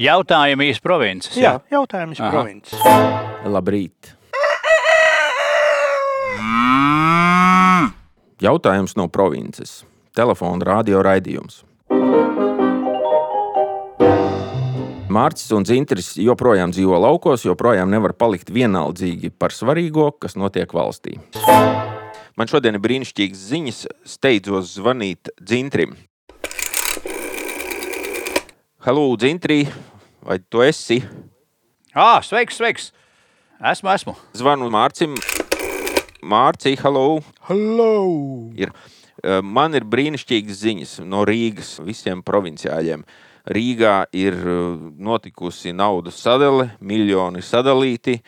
Jautājumi iz provinces. Jā, jautājums Aha. provinces. Labrīt! Jautājums no provinces. Telefona radio raidījums. Mārcis un Zintris joprojām dzīvo laukos, joprojām nevar palikt vienaldzīgi par svarīgo, kas notiek valstī. Man šodien ir brīnišķīgas ziņas. Steidzos zvanīt Zintrim. Halo, Zintri, vai tu esi? Ah, sveiks, sveiks! Esmu, esmu. Zvanu Mārcim. Mārci, halo! Hello! Ir. Man ir brīnišķīgas ziņas no Rīgas visiem provinciāļiem. Rīgā ir notikusi naudas sadale, miljoni sadalīti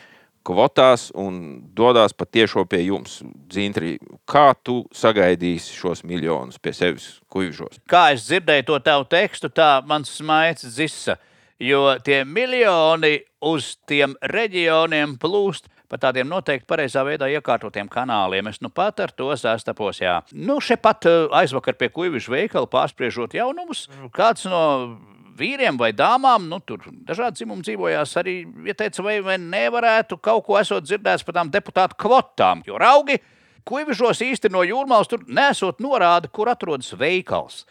kvotās un dodas patiešo pie jums. Dzintri, kā tu sagaidīsi šos miljonus pie sevis kuģos? Kā es dzirdēju to tavu tekstu, tā mans smaids zisa. Jo tie miljoni uz tiem reģioniem plūst pa tādiem noteikti pareizā veidā iekārtotiem kanāliem. Es nu pat ar to sastapos. Jā. Nu, šeit pat eh, aizvakar pie kuģiša veikala pārspriežot jaunumus, kāds no vīriem vai dāmām, nu, tur dažādi dzimumi dzīvojās, arī ieteica, vai, vai nevarētu kaut ko esot dzirdēts par tām deputātu kvotām. Jo raugi, kuģišos īsti no jūrmālas tur nesot norāda, kur atrodas veikals.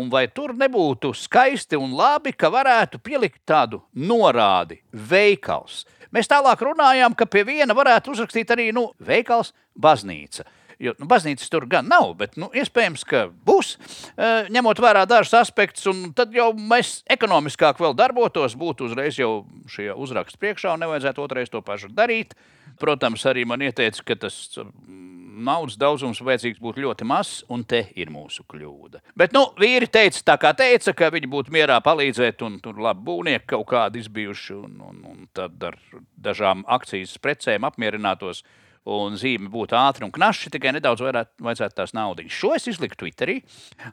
Un vai tur nebūtu skaisti un labi, ka varētu pielikt tādu norādi veikals? Mēs tālāk runājām, ka pie viena varētu uzrakstīt arī nu, veikals, baznīca. Jo nu, baznīcas tur gan nav, bet nu, iespējams, ka būs, eh, ņemot vērā dažus aspektus, un tad jau mēs ekonomiskāk vēl darbotos, būtu uzreiz jau šie uzraksti priekšā, un nevajadzētu otrais to pašu darīt. Protams, arī man ieteica, ka tas mm, naudas daudzums vajadzīgs būtu ļoti mazs, un te ir mūsu kļūda. Bet, nu, vīri teica, tā kā teica, ka viņi būtu mierā palīdzēt, un tur labi būvnieki kaut kādi izbijuši, un, un, un tad ar dažām akcijas precēm apmierinātos un zīme būtu ātri un knaši, tikai nedaudz vairāk vajadzētu tās naudas. Šo es izliku Twitterī,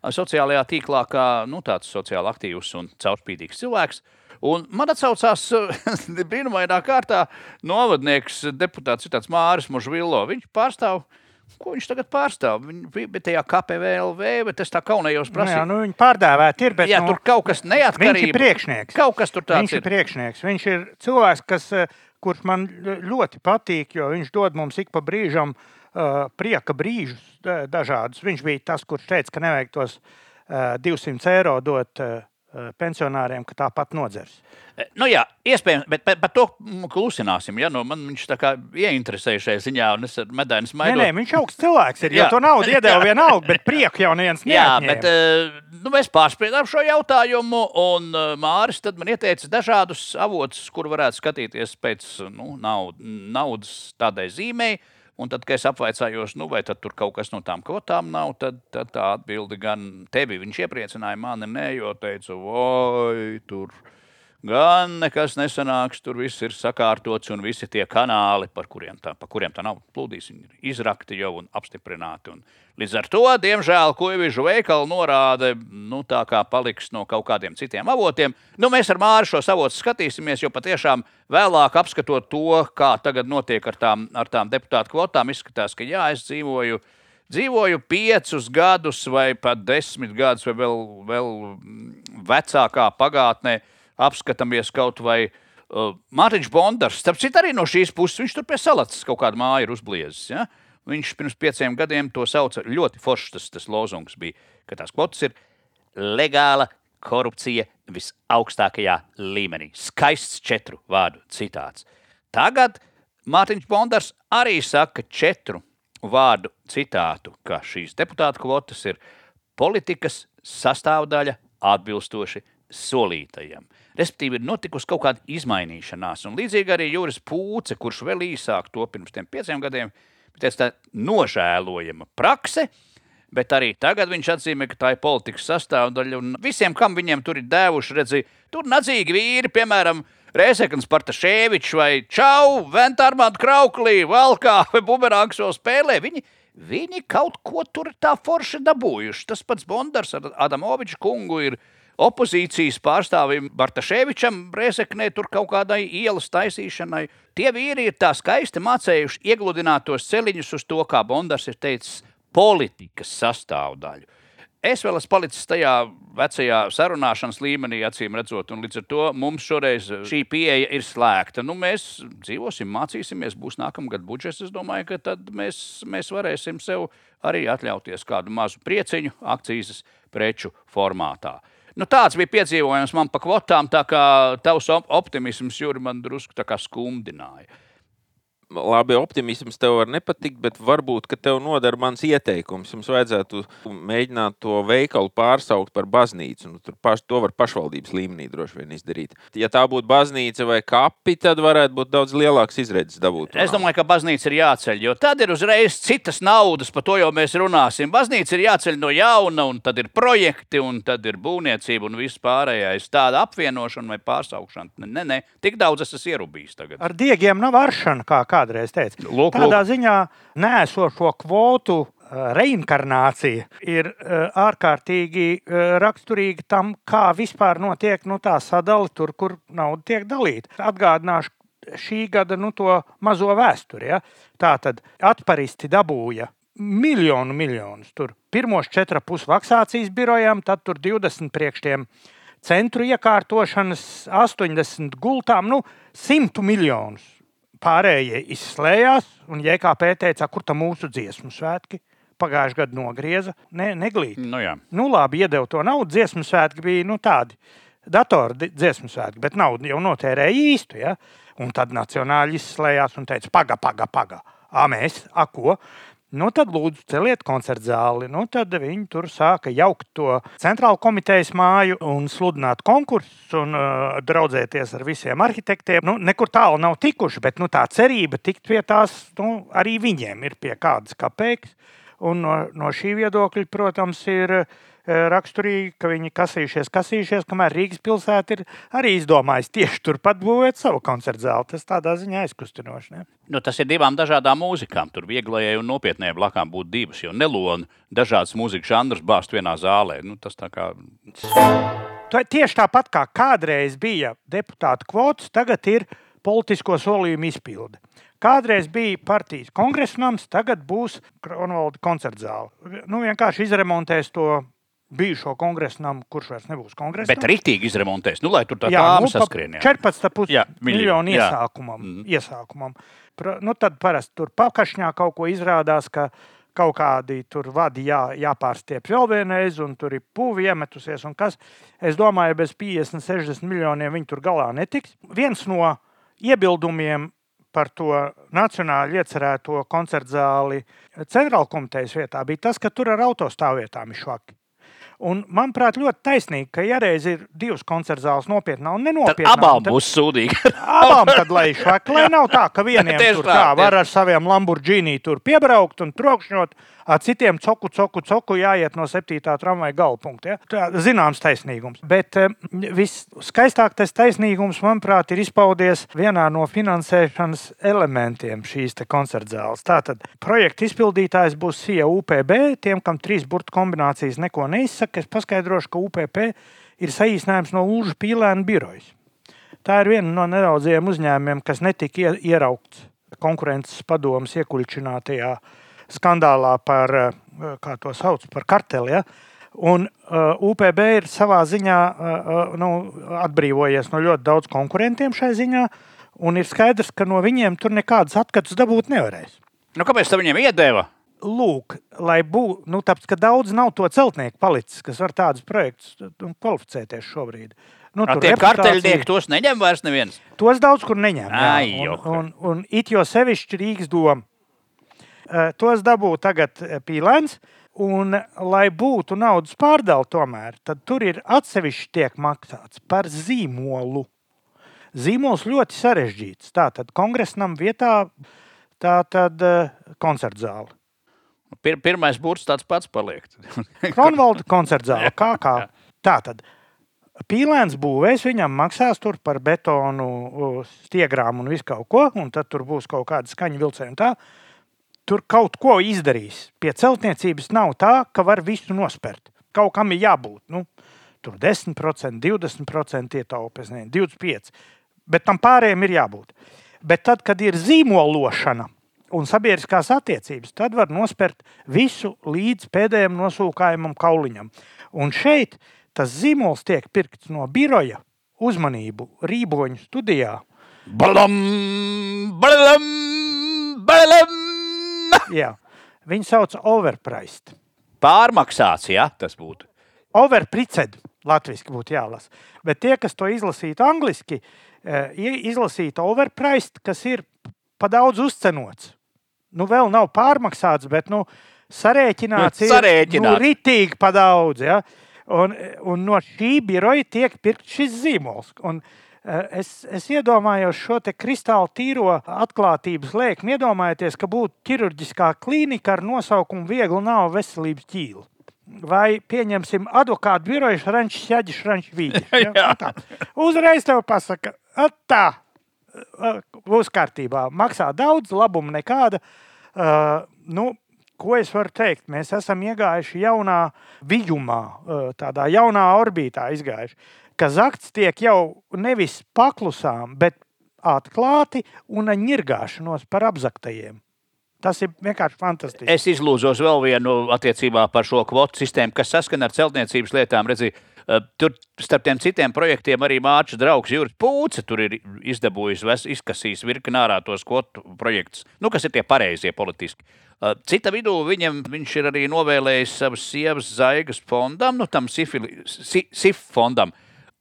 sociālajā tīklā, kā nu, tāds sociāli aktīvs un caurspīdīgs cilvēks. Un man atsaucās brīnumainā kārtā novadnieks, deputāts Māris Možvilo. Viņš pārstāv. Ko viņš tagad pārstāv? Viņa bija tajā KPVLV, bet es tā kaunējos Nu, prasīt. jā, nu, viņi pārdēvēti ir, bet jā, nu, tur kaut kas viņš neatkarīgs. ir priekšnieks. Kaut kas tur tāds Viņš ir ir. priekšnieks. Viņš ir cilvēks, kas, eh, kurš man ļoti patīk, jo viņš dod mums ik pa brīžam uh, prieka brīžus da- dažādus. Viņš bija tas, kurš teica, ka nevajag tos uh, 200 eiro dot uh, pensionāriem, ka tāpat nodzers. Nu, jā, iespējams, bet par, par to klusināsim. Ja? Nu, man viņš tā kā ieinteresēja šajā ziņā, un es ar medaļu Nē, smaidu. nē, viņš augsts cilvēks ir. Jo Jā. to naudu iedeva vienalga, bet prieku jau neviens Jā, neatņēma. bet eh, nu, mēs pārspriedām šo jautājumu, un eh, Māris tad man ieteica dažādus avotus, kur varētu skatīties pēc nu, naud, naudas tādai zīmei. Un tad, kad es apvaicājos, nu, vai tur kaut kas no tām kvotām nav, tad, tad tā atbilde gan tevi viņš iepriecināja, mani nē, jo teicu, oi, tur gan nekas nesanāks, tur viss ir sakārtots, un visi tie kanāli, par kuriem tā, pa kuriem tā nav plūdīs, ir izrakti jau un apstiprināti. Un līdz ar to, diemžēl, kuģižu veikalu norāde, nu, tā kā paliks no kaut kādiem citiem avotiem. Nu, mēs ar Māru šos avotus skatīsimies, jo patiešām vēlāk apskatot to, kā tagad notiek ar tām, ar tām deputātu kvotām, izskatās, ka jā, es dzīvoju. Dzīvoju piecus gadus, vai pat desmit gadus, vai vēl, vēl mm, vecākā pagātnē, apskatāmies kaut vai uh, Mārtiņš Bondars. Starp citu, arī no šīs puses viņš tur pie salats kaut kādu māju ir uzbliezis. Ja? Viņš pirms pieciem gadiem to sauca ļoti foršs. Tas, tas lozungs bija, ka tās kvotas ir legāla korupcija visaugstākajā līmenī. Skaists četru vārdu citāts. Tagad Mārtiņš Bondars arī saka četru vārdu citātu, ka šīs deputātu kvotas ir politikas sastāvdaļa atbilstoši solītajam. Respektīvi, ir notikusi kaut kāda izmainīšanās. Un līdzīgi arī Juris Pūce, kurš vēl īsāk to pirms pieciem gadiem, bija tā nožēlojama prakse. Bet arī tagad viņš atzīmē, ka tā ir politikas sastāvdaļa. Un visiem, kam viņiem tur ir devuši, redzi, tur nadzīgi vīri, piemēram, Rēzekns, Partaševičs vai Čau, Ventārmāta Krauklī, Valkā vai Bumerāns vēl spēlē. Viņi, viņi kaut ko tur tā forši dabūjuši. Tas pats Bondars ar Adamoviču kungu ir opozīcijas pārstāvim Bartaševičam, Brēseknē, tur kaut kādai ielas taisīšanai. Tie vīri ir tā skaisti mācējuši iegludināt tos celiņus uz to, kā Bondars ir teicis, politikas sastāvdaļu. Es vēl esmu palicis tajā vecajā sarunāšanas līmenī, acīm redzot, un līdz ar to mums šoreiz šī pieeja ir slēgta. Nu, mēs dzīvosim, mācīsimies, būs nākamgad budžets. Es domāju, ka tad mēs, mēs varēsim sev arī atļauties kādu mazu prieciņu akcijas preču formātā. Nu, tāds bija piedzīvojums man pa kvotām, tā kā tavs optimisms, Juri, man drusku skumdināja labi, optimisms tev var nepatikt, bet varbūt tev noder mans ieteikums. Jums vajadzētu mēģināt to veikalu pārsaukt par baznīcu. Nu, tur paš, to var pašvaldības līmenī droši vien izdarīt. Ja tā būtu baznīca vai kapi, tad varētu būt daudz lielāks izredzes dabūt. Es domāju, ka baznīca ir jāceļ, jo tad ir uzreiz citas naudas, par to jau mēs runāsim. Baznīca ir jāceļ no jauna, un tad ir projekti, un tad ir būvniecība un viss pārējais. Tāda apvienošana vai pārsaukšana. Nē, nē, tik daudz es esmu ierubījis tagad. Ar diegiem nav aršana, kā kādreiz teica. Lūk, Tādā lūk. ziņā nēsošo kvotu uh, reinkarnācija ir uh, ārkārtīgi uh, raksturīga tam, kā vispār notiek nu, tā sadale tur, kur nauda tiek dalīta. Atgādināšu šī gada nu, to mazo vēsturi. Ja? Tā tad atparisti dabūja miljonu miljonus. Tur pirmos četras puses vaksācijas birojām, tad tur 20 priekšiem centru iekārtošanas, 80 gultām, nu, 100 miljonus pārējie izslēdzās, un JKP teica, kur tam mūsu dziesmu svētki. Pagājušajā gadā nogrieza, ne, neglīti. Nu, jā. Nu, labi, iedeva to naudu. Dziesmu svētki bija nu, tādi datoru di- dziesmu svētki, bet naudu jau notērēja īstu. Ja? Un tad nacionāļi izslēdzās un teica, paga, paga, paga. A, mēs, a, ko? Nu, tad lūdzu, celiet koncertu zāli. Nu, tad viņi tur sāka jaukt to centrālu komitejas māju un sludināt konkursus un uh, draudzēties ar visiem arhitektiem. Nu, nekur tālu nav tikuši, bet nu, tā cerība tikt pie tās nu, arī viņiem ir pie kādas kapeikas. Un no, no šī viedokļa, protams, ir raksturīgi, ka viņi kasījušies, kasījušies, kamēr Rīgas pilsēta ir arī izdomājusi tieši turpat būvēt savu koncertu zāli. Tas tādā ziņā aizkustinoši. Ne? Nu, tas ir divām dažādām mūzikām. Tur vieglajai un nopietnējai blakām būtu divas. Jo neloni dažādas mūzikas žanrus bāzt vienā zālē. Nu, tas tā kā Tā- Tieši tāpat kā kādreiz bija deputāta kvotas, tagad ir politisko solījumu izpilde. Kādreiz bija partijas kongresa nams, tagad būs Kronvalda koncerta zāle. Nu, vienkārši izremontēs to bijušo kongresa namu, kurš vairs nebūs kongresa. Bet rītīgi izremontēs, nu, lai tur tā Jā, kā nu, pa saskrien. jā. 14,5 Jā, miljoni, miljonu jā. iesākumam. Mhm. iesākumam. Pra, nu, tad parasti tur pakašņā kaut ko izrādās, ka kaut kādi tur vadi jā, jāpārstiep vēl vienreiz, un tur ir puvi iemetusies. un kas. Es domāju, bez 50, 60 miljoniem viņi tur galā netiks. Viens no iebildumiem par to nacionāli iecerēto koncertu zāli centrāla komitejas vietā bija tas, ka tur ar autostāvvietām ir švaki. Un, manuprāt, ļoti taisnīgi, ka ja reiz ir divas koncerta zāles nopietnā un Tad nenopietnā. abām tad- būs sūdīgi. Abām tad lai švaki, lai nav tā, ka vieniem tur tā, tā, var ar saviem Lamborghini tur piebraukt un trokšņot, ar citiem coku, coku, coku jāiet no 7. tramvaja galpunkta. Ja? Tā zināms taisnīgums. Bet viskaistākais taisnīgums, manuprāt, ir izpaudies vienā no finansēšanas elementiem šīs koncerta zāles. Tātad projekta izpildītājs būs SIA UPB. Tiem, kam trīs burtu kombinācijas neko neizsaka, es paskaidrošu, ka UPP ir saīsinājums no Ulža pīlēna birojas. Tā ir viena no nedaudzajiem uzņēmumiem, kas netika ie- ieraukts konkurences padomus iekuļķinātajā skandālā par, eh, kā to sauc, par karteli. Ja? Un uh, UPB ir savā ziņā uh, nu, atbrīvojies no ļoti daudz konkurentiem šai ziņā, un ir skaidrs, ka no viņiem tur nekādas atskaņas dabūt nevarēs. Nu, kāpēc tā viņiem iedeva? Lūk, lai būtu, nu, tāpēc, ka daudz nav to celtnieku palicis, kas var tādus projektus kvalificēties šobrīd. Nu, tiem reputācija- karteļniekiem tos neņem vairs neviens. Tos daudz kur neņem. jā. Ai, un, joka. un, un it jau sevišķi Rīgas doma. Eh, Tos dabū tagad eh, pīlēns. Un, lai būtu naudas pārdala, tomēr, tad tur ir atsevišķi tiek maksāts par zīmolu. Zīmols ļoti sarežģīts. Tā tad kongresnam vietā, tā tad eh, koncerta zāle. Pir, pirmais burts tāds pats paliek. Kronvalda koncerta zāle. Kā, kā. Tā tad pīlēns būvēs, viņam maksās tur par betonu, stiegrām un visu kaut ko, un tad tur būs kaut kāda skaņa vilciena. Tur kaut ko izdarīs. Pie celtniecības nav tā, ka var visu nospērt. Kaut kam ir jābūt. Nu, tur 10%, 20% ietaupīt, 25%. Bet tam pārējiem ir jābūt. Bet tad, kad ir zīmološana, un sabiedriskās attiecības, tad var nospērt visu līdz pēdējiem nosūkājumam kauliņam. Un šeit tas zīmols tiek pirkts no biroja uzmanību Rīboņu studijā. Balam, balam, balam. Jā, viņi sauc overpriced. Pārmaksāts, jā, tas būtu. Overpriced, latviešu būtu jālasa. Bet tie, kas to izlasītu angliski, eh, izlasītu overpriced, kas ir pa daudz uzcenots. Nu, vēl nav pārmaksāts, bet nu, sarēķināts ir Sarēķināts. Nu, ritīgi pa daudz. Ja? Un, un no šī biroja tiek pirkts šis zīmols. Un, eh, Es, es iedomājos šo kristāli tīro atklātības lēkmu. Iedomājieties, ka būtu ķirurģiskā klīnika ar nosaukumu Viegla nav veselības ķīla. Vai pieņemsim advokātu biroju Šrančs, Jaģis, Šrančs, Vīģis. Ja? Nu. Uzreiz tev pasaka, "At tā, būs kārtībā. Maksā daudz, labumu nekāda. Uh, nu, ko es varu teikt? Mēs esam iegājuši jaunā vidumā, uh, tādā jaunā orbītā izgājuši. Ka zakts tiek jau nevis paklusām, bet atklāti un ņirgāšanos par apzaktajiem. Tas ir vienkārši fantastiski. Es izlūzos vēl vienu attiecībā par šo kvotu sistēmu, kas saskana ar celtniecības lietām. Redzi, eh, tur starp tiem citiem projektiem arī māča draugs Juris Pūce ir izdabūjis, izkasījis virkni ārā tos kvotu projektus, nu, kas ir tie pareizie politiski. Eh, Cita vidū viņam, viņš ir arī novēlējis savas sievas zaigas fondam, nu, tam sifili- si- SIF fondam.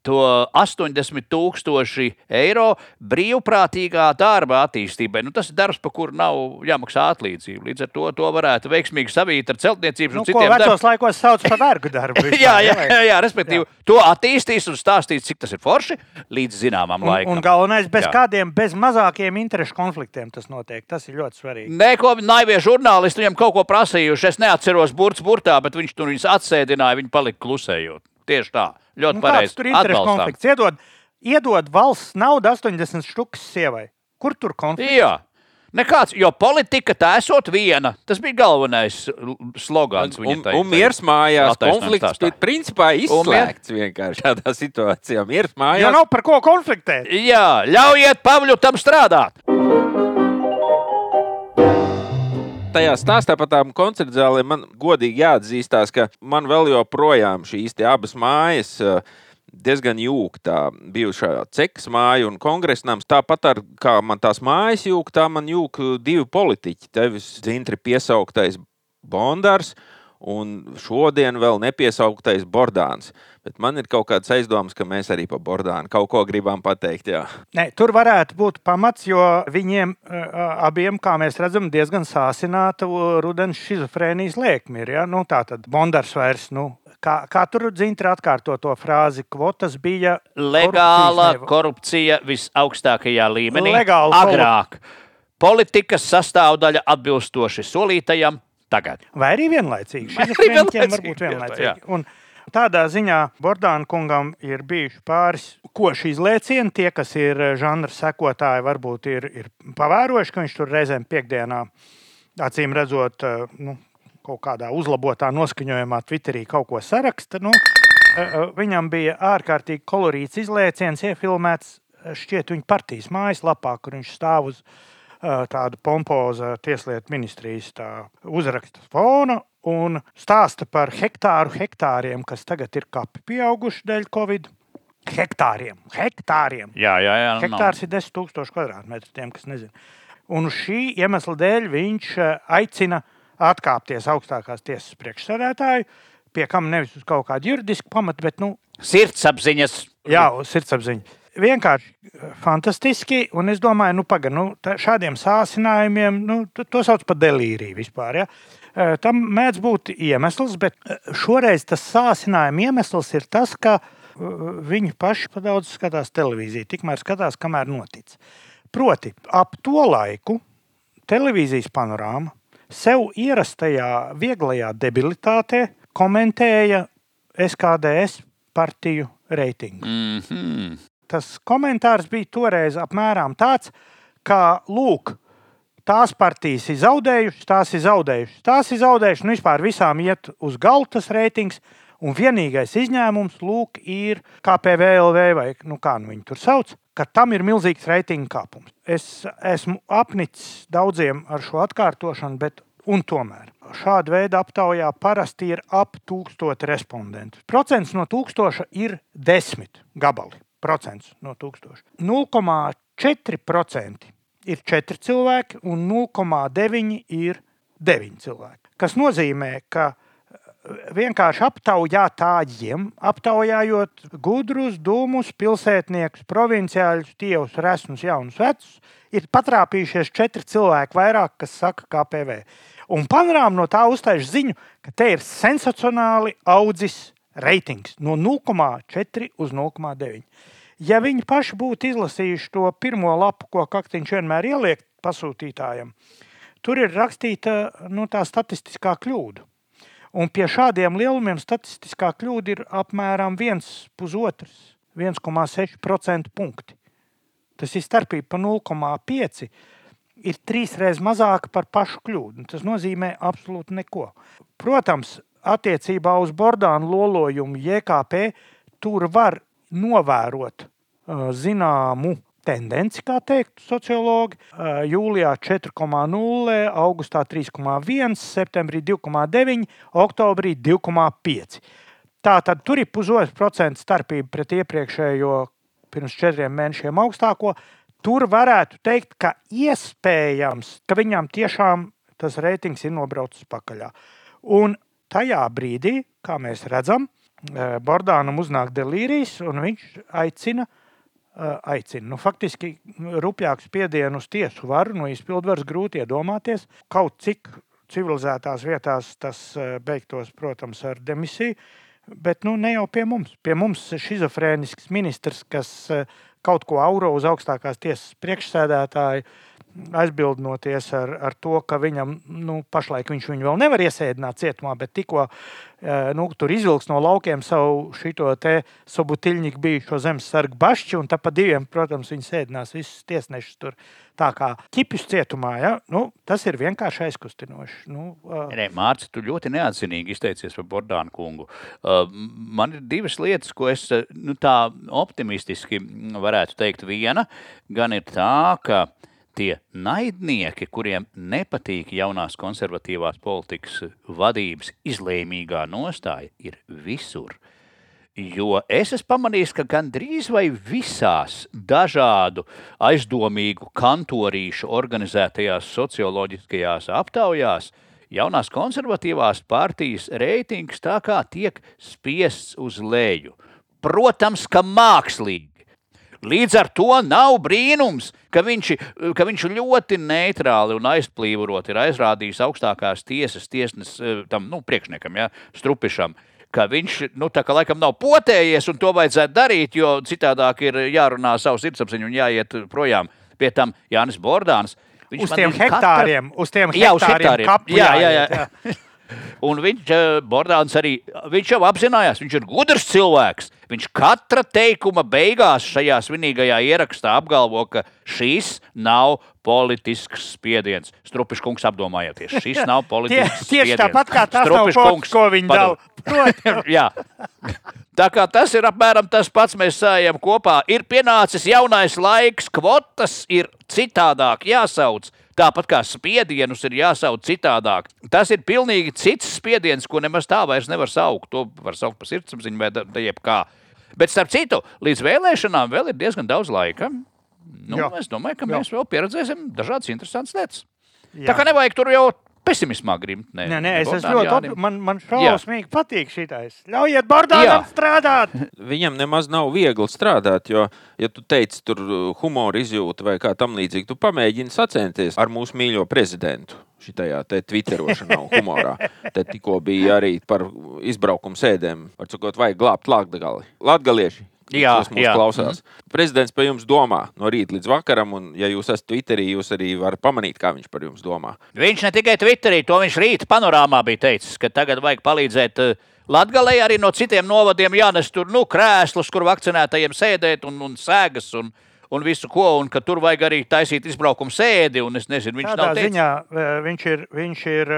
To 80 tūkstoši eiro brīvprātīgā darba attīstībai. Nu, tas ir darbs, par kuru nav jāmaksā atlīdzība. Līdz ar to to varētu veiksmīgi savīt ar celtniecības Nu, un citiem darbiem. vecos laikos sauc par vergu darbu. vispār, Jā, jā, jā, jā, respektīvi, jā. to attīstīs un stāstīs, cik tas ir forši līdz zināmam Un, laikam. un galvenais, bez Jā. kādiem, bez mazākiem interešu konfliktiem tas notiek. Tas ir ļoti svarīgi. Nē, ko naivie žurnālisti viņam kaut ko prasījuši. Es neatceros burts burtā, bet viņš tur viņus atsēdināja, viņi palika klusējot. Tieši tā. Ļoti Nu, pareizi. tur ir interešu konflikts? Iedod, iedod valsts naudu 80 štukas sievai. Kur tur konflikts? Jā. Nekāds, jo politika tā esot viena. Tas bija galvenais slogans. Un, un, tai- un miers mājās, konflikts bija principā izslēgts vienkārši šādā situācijā. Miers Jo mājās. nav par ko konfliktēt. Jā, ļaujiet Pavļutam strādāt. Tajā stāstā par tām koncertu zālēm man godīgi jāatzīstās, ka man vēl joprojām šīs abas mājas. eh, Diezgan jūgta bijušā cekas māja un kongresnams. Tāpat ar, kā man tās mājas jūg, tā man jūg divi politiķi. Tevis dzintri piesauktais Bondārs un šodien vēl nepiesauktais Bordāns. Bet man ir kaut kāds aizdoms, ka mēs arī par Bordānu kaut ko gribam pateikt. Jā. Ne, tur varētu būt pamats, jo viņiem uh, abiem, kā mēs redzam, diezgan sāsināta rudens schizofrēnijas lēkme ir. Ja? Nu, tā tad Bondars vairs, nu, kā, kā tur dzintri atkārto to frāzi, kvotas bija Legāla korupcijas korupcija visaugstākajā līmenī. Legāla agrāk. Politikas sastāvdaļa atbilstoši solītajam tagad. Vai arī vienlaicīgi. Šis arī vienlaicīgi, var būt tieši tā, vienlaicīgi. Un tādā ziņā Bordāna kungam ir bijuši pāris koši izlēcieni. Tie, kas ir eh, žanra sekotāji, varbūt ir, ir pavērojuši, ka viņš tur reizēm piekdienā, acīm redzot, eh, nu, kaut kādā uzlabotā noskaņojumā Twitterī kaut ko saraksta. Nu, eh, viņam bija ārkārtīgi kolorīts izlēciens, iefilmēts šķiet viņa partijas mājaslapā, kur viņš stāv uz uh, tādu pompozu tieslietu ministrijas tā, uzraksta fona un stāsta par hektāru hektāriem, kas tagad ir kapi pieauguši dēļ Covid. Hektāriem, hektāriem. Jā, jā, jā. nu, Hektārs ir 10,000 kvadrātmetru tiem, kas nezina. Un šī iemesla dēļ viņš aicina atkāpties augstākās tiesas priekšsēdētāju, pie kam nevis uz kaut kādu juridisku pamatu, bet nu, Sirdsapziņas. Jā, uz sirdsapziņa. Vienkārši eh, fantastiski. Un es domāju, nu, paga, nu šādiem sācinājumiem, nu, to, sauc par delīriju vispār. Ja? Eh, Tam mēdz būt iemesls, bet eh, šoreiz tas sācinājuma iemesls ir tas, ka viņi paši pa daudz skatās televīziju, tikmēr skatās, kamēr notic. Proti, ap to laiku televīzijas panorāma sev ierastajā vieglajā debilitātē komentēja SKDS partiju reitingu. Mm -hmm. Tas komentārs bija toreiz apmēram tāds, ka, lūk, tās partijas ir zaudējušas, tās ir zaudējušas, tās ir zaudējušas, nu vispār visām iet uz galda tas reitings, Un vienīgais izņēmums lūk, ir KPVLV vai nu, kā nu viņi tur sauc, ka tam ir milzīgs reitingu kāpums. Es esmu apnicis daudziem ar šo atkārtošanu, bet tomēr šāda veida aptaujā parasti ir ap tūkstoši respondentu. Procents no tūkstoša ir desmit gabali. Procents no tūkstoša. 0,4% ir 4 cilvēki un 0,9 ir 9 cilvēki. Tas nozīmē, ka vienkārši aptaujātājiem, aptaujājot gudrus, dūmus, pilsētniekus, provinciāļus, tievus, resnus, jaunus, vecus, ir patrāpījušies četri cilvēki vairāk, kas saka, KPV. Un panorāma no tā uztais ziņu, ka te ir sensacionāli audzis reitings no 0,4 uz 0,9. Ja viņi paši būtu izlasījuši to pirmo lapu, ko Kaktiņš vienmēr ieliek pasūtītājiem, tur ir rakstīta nu, tā statistiskā kļūda. Un pie šādiem lielumiem statistiskā kļūda ir apmēram 1,5, 1,6% punkti. Tas ir starpība pa 0,5. Ir trīs reizes mazāka par pašu kļūdu. Tas nozīmē absolūti neko. Protams, attiecībā uz Bordānu lolojumu JKP tur var novērot zināmu tendenci, kā teikt sociologi. Jūlijā 4,0, augustā 3,1, septembrī 2,9, oktobrī 2,5. Tātad tur ir pusotrs procents starpība pret iepriekšējo pirms četriem mēnešiem augstāko. Tur varētu teikt, ka iespējams, ka viņam tiešām tas reitings ir nobraucis pakaļ. Un tajā brīdī, kā mēs redzam, Eh, Bordānam uznāk delīrijas, un viņš aicina, eh, aicina. Nu, faktiski rupjāku spiedienu uz tiesu varu no izpildvaras grūti iedomāties. Kaut cik civilizētās vietās tas eh, beigtos, protams, ar demisiju, bet nu, ne jau pie mums. Pie mums šizofrēnisks ministrs, kas kaut ko auro uz augstākās tiesas priekšsēdētāju, aizbildnoties ar, ar to, ka viņam nu, pašlaik viņš viņu vēl nevar iesēdināt cietumā, bet tikko eh, nu, tur izvilks no laukiem savu šo te sobutiļņiku bijušo zemesargu bašķi, un tāpat diviem, protams, viņi sēdinās visus tiesnešus tur. Tā kā ķipus cietumā, ja? nu, tas ir vienkārši aizkustinoši. Nu, uh... Nē, Mārcis, tu ļoti neatzinīgi izteicies par Bordānu kungu. Uh, man ir divas lietas, ko es nu, tā optimistiski varētu teikt. Viena gan ir tā, ka uh, tie naidnieki, kuriem nepatīk jaunās konservatīvās politikas vadības izlēmīgā nostāja, ir visur. Jo es esmu pamanījis, ka gandrīz vai visās dažādu aizdomīgu kantorīšu organizētajās socioloģiskajās aptaujās jaunās konservatīvās partijas reitings tā kā tiek spiests uz leju. Protams, ka mākslīgi Līdz ar to nav brīnums, ka viņš, ka viņš ļoti neitrāli un aizplīvorot ir aizrādījis augstākās tiesas tiesnes eh, tam nu, priekšniekam, ja, Strupišam. Ka viņš nu, kā, laikam nav potējies, un to vajadzētu darīt, jo citādāk ir jārunā savu sirdsapziņu un jāiet projām. Pie tam Jānis Bordāns. Uz tiem hektāriem, katra... uz tiem hektāriem, jā, uz hektāriem. Jā, jā, jā. jā. Un viņš, eh, Bordāns arī, viņš jau apzinājās, viņš ir gudrs cilvēks. Viņš katra teikuma beigās šajā svinīgajā ierakstā apgalvo, ka šis nav politisks spiediens. Strupišs kungs apdomājieties, šis nav politisks Tie, spiediens. Tieši tāpat kā tas Strupišs nav kungs, ko viņi dara. Jā. Tā kā tas ir apmēram tas pats, mēs sājam kopā. Ir pienācis jaunais laiks, kvotas ir citādāk jāsauc. Tāpat kā spiedienus ir jāsauc citādāk. Tas ir pilnīgi cits spiediens, ko nemaz tā vairs nevar saukt. To var saukt par sirdsapziņu vai jebkā. Bet, starp citu, līdz vēlēšanām vēl ir diezgan daudz laika. Nu, Jā. es domāju, ka mēs Jā. vēl pieredzēsim dažādas interesantas lietas. Jā. Tā kā nevajag tur jau pesimismā grimt. Nē, nē, nē es esmu ļoti opti... man, man šausmīgi patīk šitais. Ļaujiet Bordānam strādāt! Viņam nemaz nav viegli strādāt, jo, ja tu teici tur uh, humoru izjūtu vai kā tam līdzīgi, tu pamēģini sacensties ar mūsu mīļo prezidentu šitajā twitterošanā un humorā. Te tikko bija arī par izbraukumu sēdēm. Var sakot, vajag glābt latgali. Latgalieši, Jā, kas mūs jā. klausās. Mm -hmm. Prezidents par jums domā no rīta līdz vakaram, un, ja jūs esat Twitterī, jūs arī varat pamanīt, kā viņš par jums domā. Viņš ne tikai Twitterī, to viņš rīta panorāmā bija teicis, ka tagad vajag palīdzēt. Uh, Latvijā arī no citiem novadiem jānes tur nu, krēslus, kur vakcinētajiem sēdēt, un, un sēgas, un, un visu ko, un ka tur vajag arī taisīt izbraukumu sēdi. Es nezinu, viņš Tādā ziņā eh, viņš ir. Viņš ir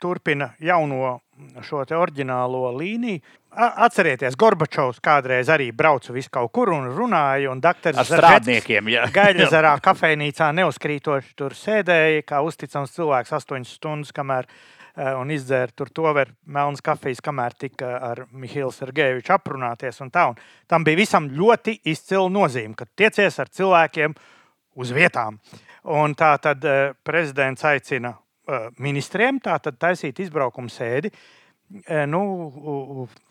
turpina jauno šo te oriģinālo līniju. Atcerieties, Gorbačovs kādreiz arī brauca vis kaut kur un runāja, un Ar strādniekiem, jā. Gaļazarā kafejnīcā neuzkrītoši tur sēdēja, kā uzticams cilvēks, astoņas stundas, kamēr eh, un izdzēra tur to vēl melnas kafijas, kamēr tika ar Mihālu Sergejeviču aprunāties. Un tā, un tam bija visam ļoti izcila nozīme, ka tiecies ar cilvēkiem uz vietām. Un tā tad eh, prezidents aicina ministriem tātad taisīt izbraukumu sēdi. Eh, Nu,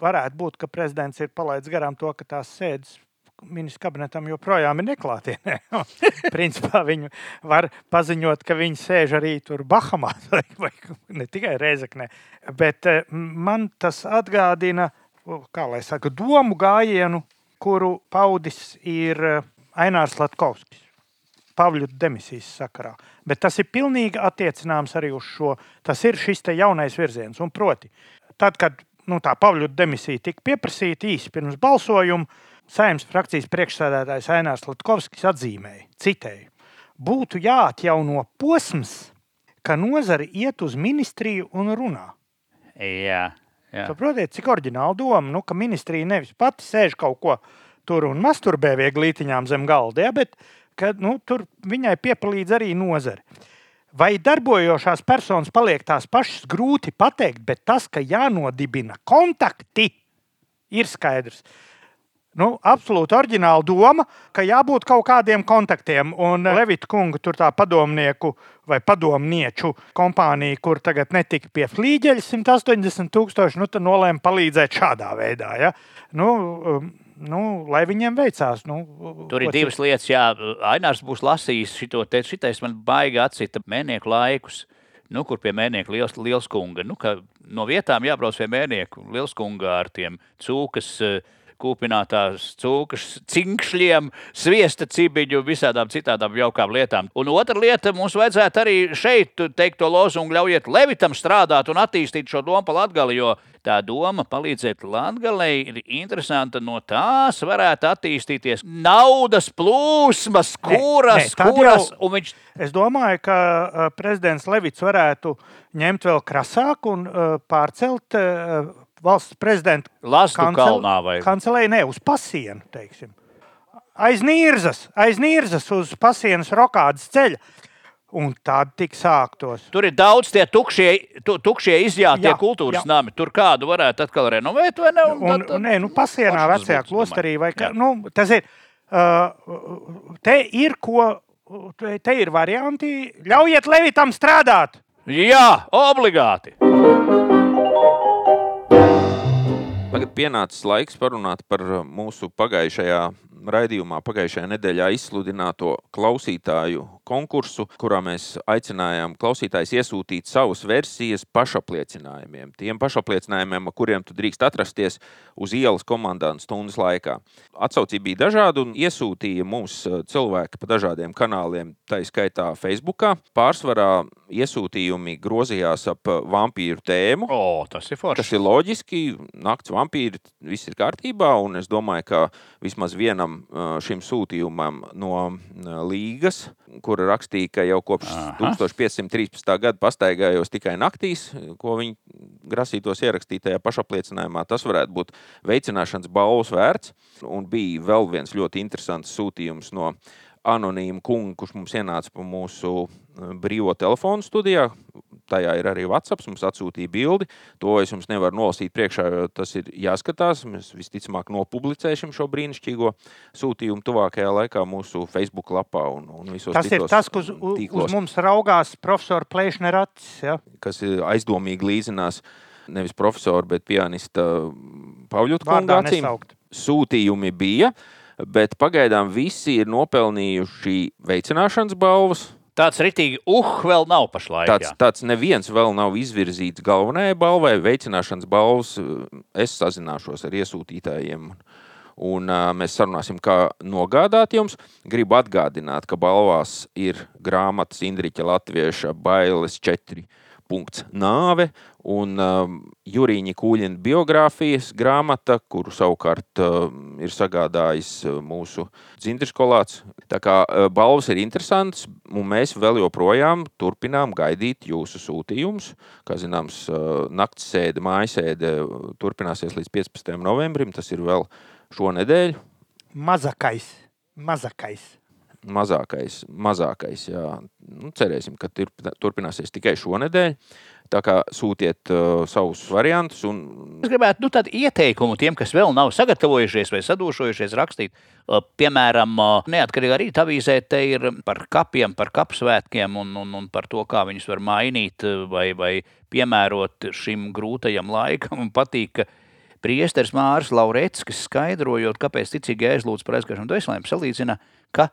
varētu būt, ka prezidents ir palaidis garām to, ka tās sēdes ministrs kabinetam joprojām ir neklātienē. Principā viņi var paziņot, ka viņi sēž arī tur Bahamās vai, ne tikai Reizeknē. Bet eh, man tas atgādina, kā lai saka, domu gājienu, kuru paudis ir eh, Ainārs Latkovskis. Pāvļu demisijas sakarā. Bet tas ir pilnīgi attiecināms arī uz šo. Tas ir šis jaunais virziens. Un proti, tad, kad nu, tā Pāvļu demisija tika pieprasīta īsi pirms balsojuma, Saimnes frakcijas priekšsēdētājs Ainārs Latkovskis atzīmēja, citēju, būtu jāatjauno posms, ka nozare iet uz ministriju un runā. Jā, jā. Saprotiet, cik oriģināla doma, nu, ka ministrija nevis pati sēž kaut ko tur un masturbē vieglītiņām zem galda, ja, bet ka, nu, tur viņai piepalīdz arī nozare. Vai darbojošās personas paliek tās pašas grūti pateikt, bet tas, ka jānodibina kontakti, ir skaidrs. Nu, absolūti oriģināla doma, ka jābūt kaut kādiem kontaktiem. Un Levita kunga tur tā padomnieku vai padomnieču kompānija, kur tagad netika pie flīģeļa 180 tūkstoši, nu, nolēma palīdzēt šādā veidā. Ja? Nu, um, nu, lai viņiem veicās. Nu, Tur ir divas lietas, jā. Ainārs būs lasījis šo te, šitais man baigi atcita mēnieku laikus. Nu, kur pie mēneša liels, liels kunga. Nu, no vietām jābrauc pie mēneša liels kunga ar tiem cūkas. eh, Kūpinātās cūkas, cinkšļiem, sviesta cibiņu, visādām citām jaukām lietām. Un otra lieta, mums vajadzētu arī šeit teikt to lozungu, ļaujiet Levitam strādāt un attīstīt šo domu pa Latgali, jo tā doma palīdzēt Latgalei ir interesanta. No tās varētu attīstīties naudas plūsmas, kuras, nē, tad kuras, jau- viņš Es domāju, ka uh, prezidents Levits varētu ņemt vēl krasāk un uh, pārcelt uh, valsts prezidenta kalnā vai kancelēju, ne uz pasienu. Teiksim. Aiz nīrzas, aiz nīrzas uz pasienas rokādas ceļa. Un tad tik sāktos. Tur ir daudz tie tukšie, tu, tukšie izjātie Jā, kultūras jā. nami. Tur kādu varētu atkal renovēt, vai ne? Un Un, tad- nē, nu, pasienā vecajā klosterī, vai kā, nu, tas ir. Uh, te ir ko, te, te ir varianti. Ļaujiet Levitam strādāt! Jā, obligāti. Tagad pienācis laiks parunāt par uh, mūsu pagājušajā raidījumā, pagājušajā nedēļā izsludināto klausītāju konkursu, kurā mēs aicinājām klausītājus iesūtīt savas versijas pašapliecinājumiem. Tiem pašapliecinājumiem, kuriem tu drīkst atrasties uz ielas komandantu stundas laikā. Atsaucība bija dažāda un iesūtīja mums uh, cilvēki pa dažādiem kanāliem, tā izskaitā Facebook. Pārsvarā iesūtījumi grozījās ap uh, vampīru tēmu. O, tas ir forši. Tas ir loģiski. Nakts vampīri, viss ir kārtībā. Un es domāju, ka vismaz vienam uh, šim sūtījumam no līgas, kura rakstīja, ka jau kopš Aha. 1513. gada pastaigājos tikai naktīs, ko viņi grasītos ierakstīt tajā pašapliecinājumā, tas varētu būt veicināšanas balvas vērts. Un bija vēl viens ļoti interesants sūtījums no anonīma kunga, kurš mums ienāca pa mūsu brīvo telefonu studijā. Tajā ir arī WhatsApp, mums atsūtīja bildi. To es jums nevaru nolasīt priekšā, jo tas ir jāskatās. Mēs visticamāk nopublicēsim šo brīnišķīgo sūtījumu tuvākajā laikā mūsu Facebook lapā un, un Tas ir tas, kas uz, uz mums raugās profesora Plēšņa acis. Ja? kas ir aizdomīgi līdzinās nevis profesora, bet pianista Pāvļuta Vārdā kunga acīm. Sūtījumi bija, bet pagaidām visi ir nopelnījuši veicināšanas balvas. Tāds ritīgi, uh, vēl nav pašlaik. Tāds, jā. tāds neviens vēl nav izvirzīts galvenajai balvai, veicināšanas balvas. Es sazināšos ar iesūtītājiem. Un uh, mēs sarunāsim, kā nogādāt jums. Gribu atgādināt, ka balvās ir grāmatas Indriča Latvieša bailes četri punkts nāve un um, Jurīņa Kūļina biogrāfijas grāmata, kuru savukārt um, ir sagādājis uh, mūsu dzintris kolāts. Tā kā uh, balvas ir interesantas, un mēs vēl joprojām turpinām gaidīt jūsu sūtījumus. Kā zināms, uh, nakts sēde, mājas sēde turpināsies līdz 15. novembrim, tas ir vēl šonedēļ. Mazākais, mazākais mazākais, mazākais jā. Nu, cerēsim, ka turpināsies tikai šonadēļ. Tā kā sūtiet uh, savus variantus. Un... Es gribētu nu, ieteikumu tiem, kas vēl nav sagatavojušies vai sadūšojušies rakstīt. Uh, piemēram, uh, neatkarīgi arī avīzē te ir par kapiem, par kapsvētkiem un, un, un par to, kā viņus var mainīt uh, vai, vai piemērot šim grūtajam laikam. Man patīk, ka priesteris Mārs Laureckis skaidrojot, kāpēc ticīgi aizlūdz par aizgājušanu dvēselēm, salīdzina, ka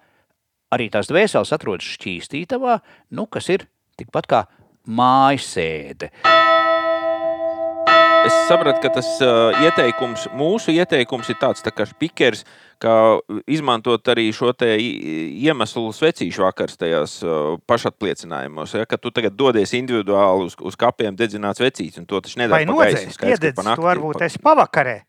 arī tās dvēseles atrodas šķīstītavā, nu, kas ir tikpat kā mājasēde. Es sapratu, ka tas uh, ieteikums, mūsu ieteikums ir tāds, tā kā spīkers, kā izmantot arī šo iemeslu svecīšu vakars tajās uh, pašapliecinājumos. Ja, ka tu tagad dodies individuāli uz, uz kapiem dedzināt svecītes, un to taču nedara. Vai nodzēst, iededz, tu varbūt esi pavakarē,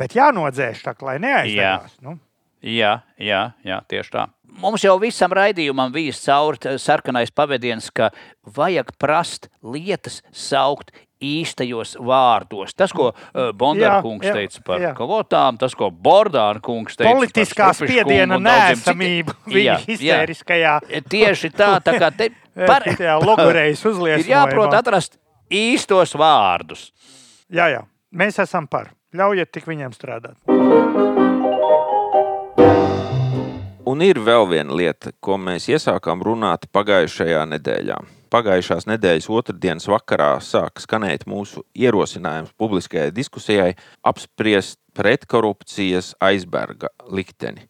bet jānodzēš tā, lai neaizdegās. Nu. Jā, jā, jā, tieši tā. Mums jau visam raidījumam bija cauri sarkanais pavadiens, ka vajag prast lietas saukt īstajos vārdos. Tas, ko uh, Bondāra kungs teica par jā. kvotām, tas, ko Bordāra kungs teica Politiskā par spiediena nēsamību viņa histēriskajā. Tieši tā, tā kā te par... logorejas uzliesmojumā. Ir jāprot atrast īstos vārdus. Jā, jā, mēs esam par. Ļaujiet tik viņiem strādāt. Un ir vēl viena lieta, ko mēs iesākām runāt pagājušajā nedēļā. Pagājušās nedēļas otrdienas vakarā sāk skanēt mūsu ierosinājums publiskajai diskusijai apspriest pretkorupcijas aizberga likteni.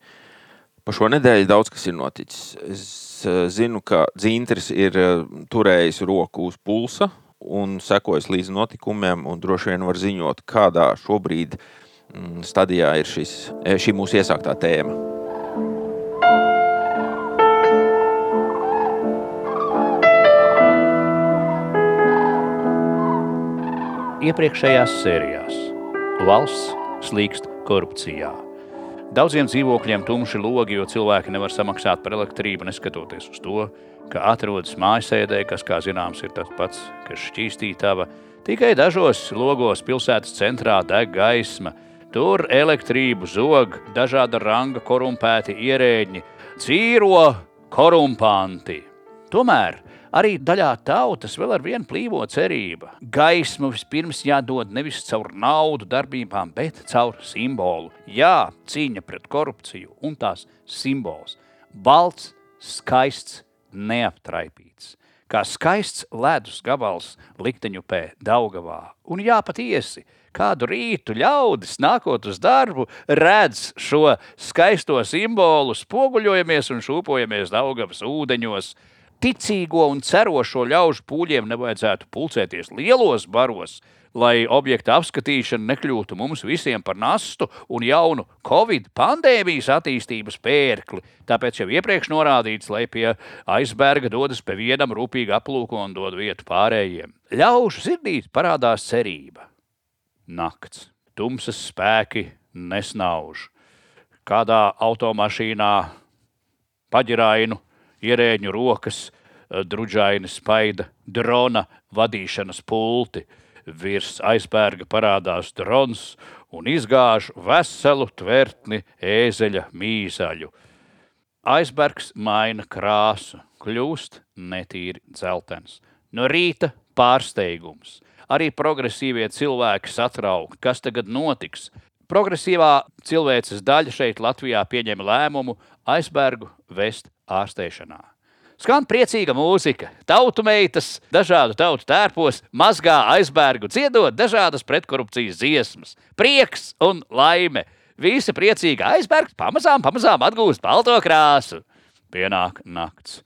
Pa šo nedēļu daudz kas ir noticis. Es eh, zinu, ka Dzintris ir eh, turējis roku uz pulsa un sekojis līdz notikumiem, un droši vien var ziņot, kādā šobrīd mm, stadijā ir šis, eh, šī mūsu iesāktā tēma. Iepriekšējās sērijās. Valsts slīkst korupcijā. Daudziem dzīvokļiem tumši logi, jo cilvēki nevar samaksāt par elektrību, neskatoties uz to, ka atrodas mājasēdē, kas, kā zināms, ir tas pats, kas šķīstītava. Tikai dažos logos pilsētas centrā deg gaisma. Tur elektrību zog dažāda ranga korumpēti ierēģi, cīro korumpanti. Tomēr Arī daļā tautas vēl ar vienu plīvo cerība. Gaismu vispirms jādod nevis caur naudu darbībām, bet caur simbolu. Jā, cīņa pret korupciju un tās simbols. Balts, skaists, neaptraipīts. Kā skaists ledus gabals likteņupē Daugavā. Un jā, patiesi, kādu rītu ļaudis, nākot uz darbu, redz šo skaisto simbolu, spoguļojamies un šūpojamies Daugavas ūdeņos – ticīgo un cerošo ļaužu pūļiem nevajadzētu pulcēties lielos baros, lai objekta apskatīšana nekļūtu mums visiem par nastu un jaunu Covid pandēmijas attīstības pērkli. Tāpēc jau iepriekš norādīts, lai pie aizberga dodas pie vienam rūpīgi aplūko un dod vietu pārējiem. Ļaužu sirdīs parādās cerība. Nakts, tumsas spēki nesnauž. Kādā automašīnā paģirainu ierēģu rokas, eh, druģaini spaida drona vadīšanas pulti. Virs aizbērga parādās drons un izgāž veselu tvertni ēzeļa mīzaļu. Aizbergs maina krāsu, kļūst netīri dzeltens. No rīta pārsteigums. Arī progresīvie cilvēki satraukti, kas tagad notiks. Progresīvā cilvēces daļa šeit Latvijā pieņem lēmumu aizbergu vest ārstēšanā. Skan priecīga mūzika, tautu meitas, dažādu tautu tērpos, mazgā aizbērgu, dziedot dažādas pretkorupcijas dziesmas, prieks un laime. Visi priecīgi aizbērgs pamazām, pamazām atgūst balto krāsu. Pienāk nakts,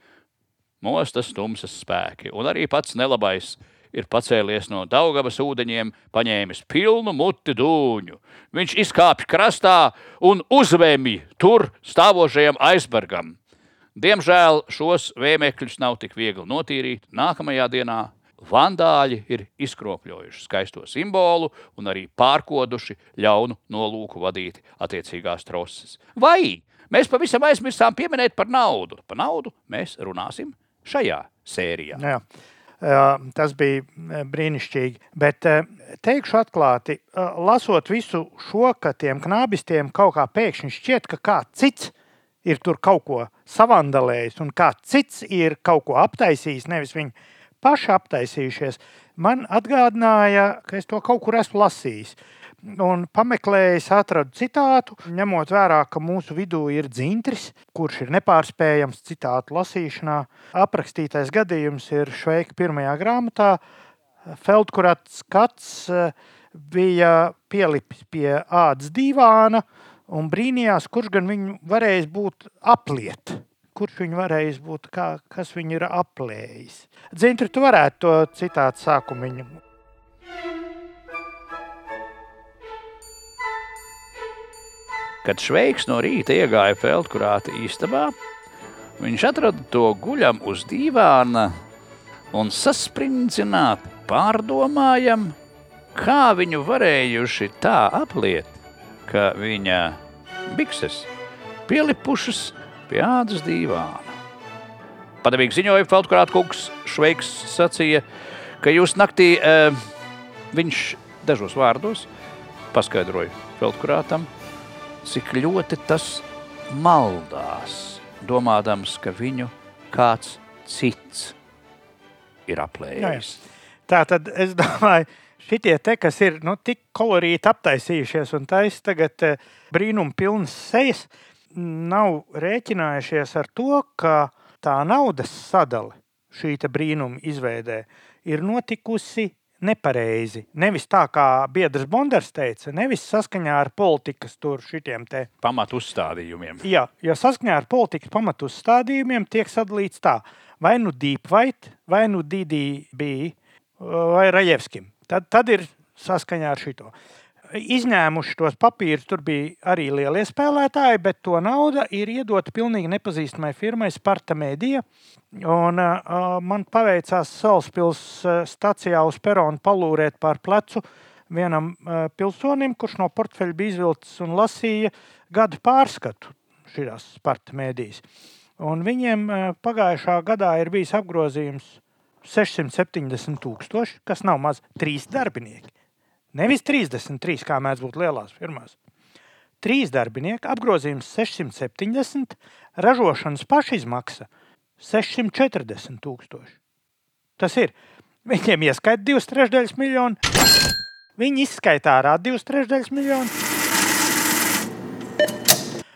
mostas tumsas spēki, un arī pats nelabais ir pacēlies no Daugavas ūdeņiem, paņēmis pilnu muti dūņu. Viņš izkāpj krastā un uzvēmj tur stāvošajam aizbergam. Diemžēl šos vēmekļus nav tik viegli notīrīt. Nākamajā dienā vandāļi ir izkropļojuši skaisto simbolu un arī pārkoduši ļaunu nolūku vadīt attiecīgās troses. Vai mēs pavisam aizmirsām pieminēt par naudu? Par naudu mēs runāsim šajā sērijā. Jā. Tas bija brīnišķīgi. Bet teikšu atklāti, lasot visu šo, ka tiem knābistiem kaut kā pēkšņi šķiet, ka kāds cits ir tur kaut ko savandalējis un kāds cits ir kaut ko aptaisījis, nevis viņi paši aptaisījušies. Man atgādināja, ka es to kaut kur esmu lasījis. Un pameklējis, atradu citātu, ņemot vērā, ka mūsu vidū ir dzintris, kurš ir nepārspējams citātu lasīšanā. Aprakstītais gadījums ir Šveika pirmajā grāmatā. Feldkurats skats eh, bija pielipis pie ādas divāna un brīnījās, kurš gan viņu varēs būt apliet. Kurš viņu varēs būt, kā, kas viņu ir aplējis. Dzintri, tu varētu to citātu sākumu Kad Šveiks no rīta iegāja Feldkurāta istabā, viņš atrada to guļam uz dīvāna un saspringzināt pārdomājam, kā viņu varējuši tā apliet, ka viņa bikses pielipušas pie ādas dīvāna. Padavīgi ziņoja Feldkurāta kungs, Šveiks sacīja, ka jūs naktī e, viņš dažos vārdos paskaidroja Feldkurātam, cik ļoti tas maldās, domādams, ka viņu kāds cits ir aplējis. Tā tad es domāju, šitie te, kas ir nu, tik kolorīti aptaisījušies un taisa tagad eh, brīnum pilnas sejas, nav rēķinājušies ar to, ka tā naudas sadale šī brīnuma izveidē ir notikusi nepareizi. Nevis tā, kā Biedrs Bonders teica, nevis saskaņā ar politikas tur šitiem te pamatu uzstādījumiem. Jā, jo saskaņā ar politikas pamatu uzstādījumiem tiek sadalīts tā, vai nu Deep White, vai nu DDB, vai Rajevskim. Tad, tad ir saskaņā ar šito izņēmuši tos papīrus, tur bija arī lielie spēlētāji, bet to nauda ir iedota pilnīgi nepazīstamai firmai Sparta Mēdija. Un, uh, man paveicās Salaspils stacijā uz peronu palūrēt pār plecu vienam uh, pilsonim, kurš no portfeļa bija izvilcis un lasīja gadu pārskatu šīs Sparta Mēdijas. Un viņiem uh, pagājušā gadā ir bijis apgrozījums 670 tūkstoši, kas nav maz trīs darbinieki. Nevis 33, kā mēdz būt lielās firmās. Trīs darbinieki, apgrozījums 670, ražošanas pašizmaksa 640 tūkstoši. Tas ir. Viņiem ieskaita divas trešdaļas miljonu, viņi izskaita ārā divas trešdaļas miljonu.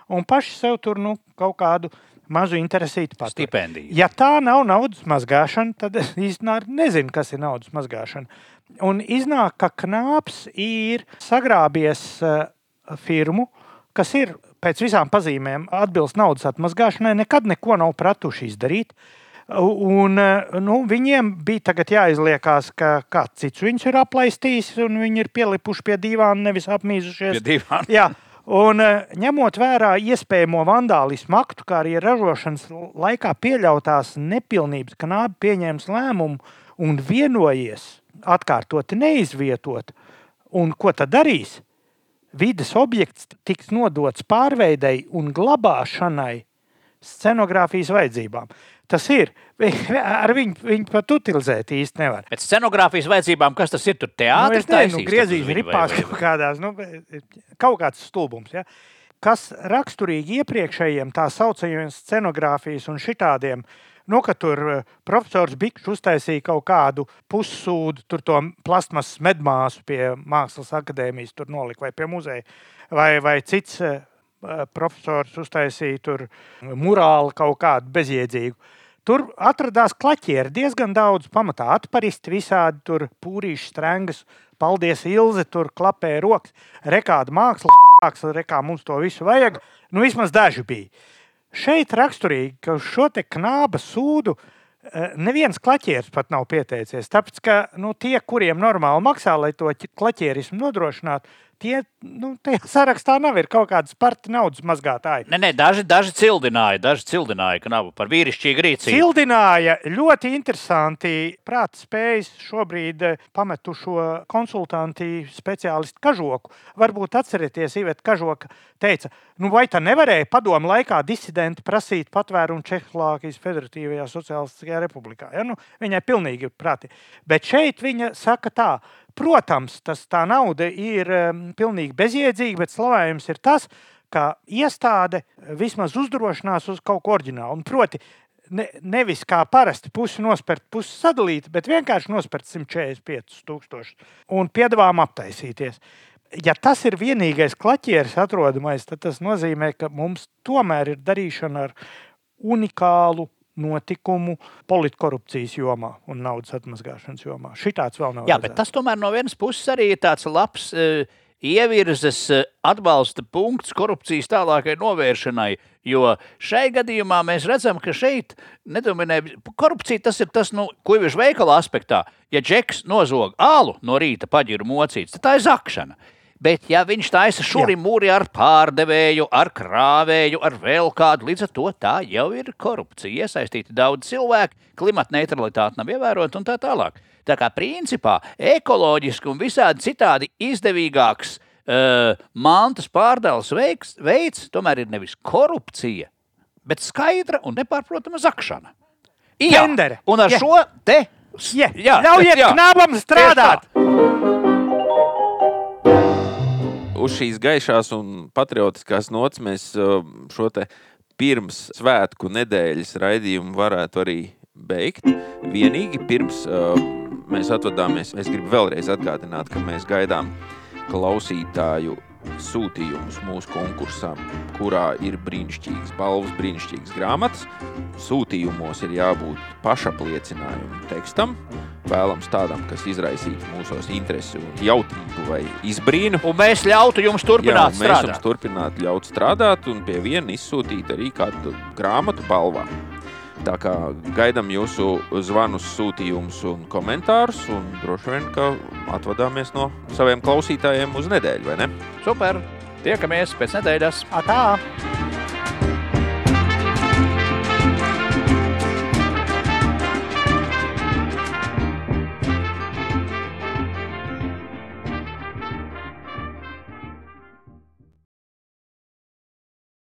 Un paši sev tur nu, kaut kādu mazu interesītu pat. Stipendiju. Ja tā nav naudas mazgāšana, tad es īstenībā nezinu, kas ir naudas mazgāšana. Un iznāk, ka knāps ir sagrābies uh, firmu, kas ir pēc visām pazīmēm atbilst naudas atmazgāšanai, nekad neko nav pratuši izdarīt. Un, uh, nu, viņiem bija jāizliekās, ka kāds cits viņus ir aplaistījis, un viņi ir pielipuši pie divām, nevis apmīzušies. Pie divām. Jā, Un, uh, ņemot vērā iespējamo vandālismu aktu, kā arī ražošanas laikā pieļautās nepilnības, ka nābi pieņēma lēmumu un vienojies atkārtoti neizvietot. Un ko tad darīs? Vides objekts tiks nodots pārveidei un glabāšanai scenogrāfijas vajadzībām. Tas ir. Ar viņu, viņu pat utilizēt īsti nevar. Pēc scenogrāfijas vajadzībām, kas tas ir? Tur teātris nu, nezinu, griezīs ripās kaut kādās, nu, kaut kāds stulbums. Ja? Kas raksturīgi iepriekšējiem tā saucamajiem scenogrāfijas un šitādiem Nu, ka tur eh, profesors Bikšs uztaisīja kaut kādu pussūdu, tur to plasmasas medmāsu pie Mākslas akadēmijas, tur nolika vai pie muzeja, vai, vai cits eh, profesors uztaisīja tur murāli kaut kādu bezjēdzīgu. Tur atradās klaķieri diezgan daudz, pamatā atparisti visādi, tur pūrīši, strengas, paldies Ilze, tur klapēja rokas, rekāda māksla, rekā mums to visu vajag. Nu, vismaz daži bija. Šeit raksturīgi, ka uz šo knāba sūdu eh, neviens klaķieris pat nav pieteicies. Tāpēc, ka nu, tie, kuriem normāli maksā, lai to klaķierismu nodrošinātu, tie nu, tajā sarakstā nav ir kaut kādas parti naudas mazgātāji. Nē, nē, daži, daži cildināja, daži cildināja, ka nav par vīrišķīgu rīcību. Cildināja ļoti interesanti prāta spējas šobrīd eh, pametušo konsultanti speciālistu Kažoku. Varbūt atcerieties, Iveta Kažoka teica, nu vai tā nevarēja padomu laikā disidenti prasīt patvērumu Čehoslovākijas Federatīvajā Socialistiskajā republikā. Ja? Nu, viņai pilnīgi prāti. Bet šeit viņa saka tā, Protams, tas, tā nauda ir um, pilnīgi bezjēdzīga, bet slavējums ir tas, ka iestāde vismaz uzdrošinās uz kaut ko oriģinālu. Un proti, ne, nevis kā parasti pusi nospērt, pusi sadalīt, bet vienkārši nospērt 145,000 un piedāvājām aptaisīties. Ja tas ir vienīgais klaķieris atrodamais, tad tas nozīmē, ka mums tomēr ir darīšana ar unikālu notikumu politkorupcijas jomā un naudas atmazgāšanas jomā. Šitāds vēl nav. Jā, bet tas tomēr no vienas puses arī ir tāds labs uh, ievirzes uh, atbalsta punkts korupcijas tālākai novēršanai. Jo šai gadījumā mēs redzam, ka šeit nedominē korupcija. Tas ir tas, nu, ko jau ir veikala aspektā. Ja džeks nozog ālu no rīta paģiru mocīts, tad tā ir zakšana. Bet, ja viņš taisa šurim mūri ar pārdevēju, ar krāvēju, ar vēl kādu, līdz ar to tā jau ir korupcija. Iesaistīti daudz cilvēku, klimata neutralitāte nav ievērota un tā tālāk. Tā kā principā ekoloģiski un visādi citādi izdevīgāks uh, mantas pārdales veiks, veids tomēr ir nevis korupcija, bet skaidra un nepārprotama zakšana. Jā, Tendere. un ar Jā. šo te Ja, Jā, Ļaujiet jā. knabam strādāt! Uz šīs gaišās un patriotiskās nots mēs uh, šo te pirms svētku nedēļas raidījumu varētu arī beigt. Vienīgi pirms uh, mēs atvadāmies, es gribu vēlreiz atgādināt, ka mēs gaidām klausītāju sūtījumus mūsu konkursam, kurā ir brīnišķīgas balvas, brīnišķīgas grāmatas. Sūtījumos ir jābūt pašapliecinājumu tekstam, vēlams tādam, kas izraisītu mūsos interesi, un jautrību vai izbrīnu. Un mēs ļautu jums turpināt Jā, mēs jums strādāt. turpināt ļaut strādāt un pie viena izsūtīt arī kādu grāmatu balvā. Tā kā gaidām jūsu zvanus, sūtījumus un komentārus, un droši vien, ka atvadāmies no saviem klausītājiem uz nedēļu, vai ne? Super! Tiekamies pēc nedēļas! Atā!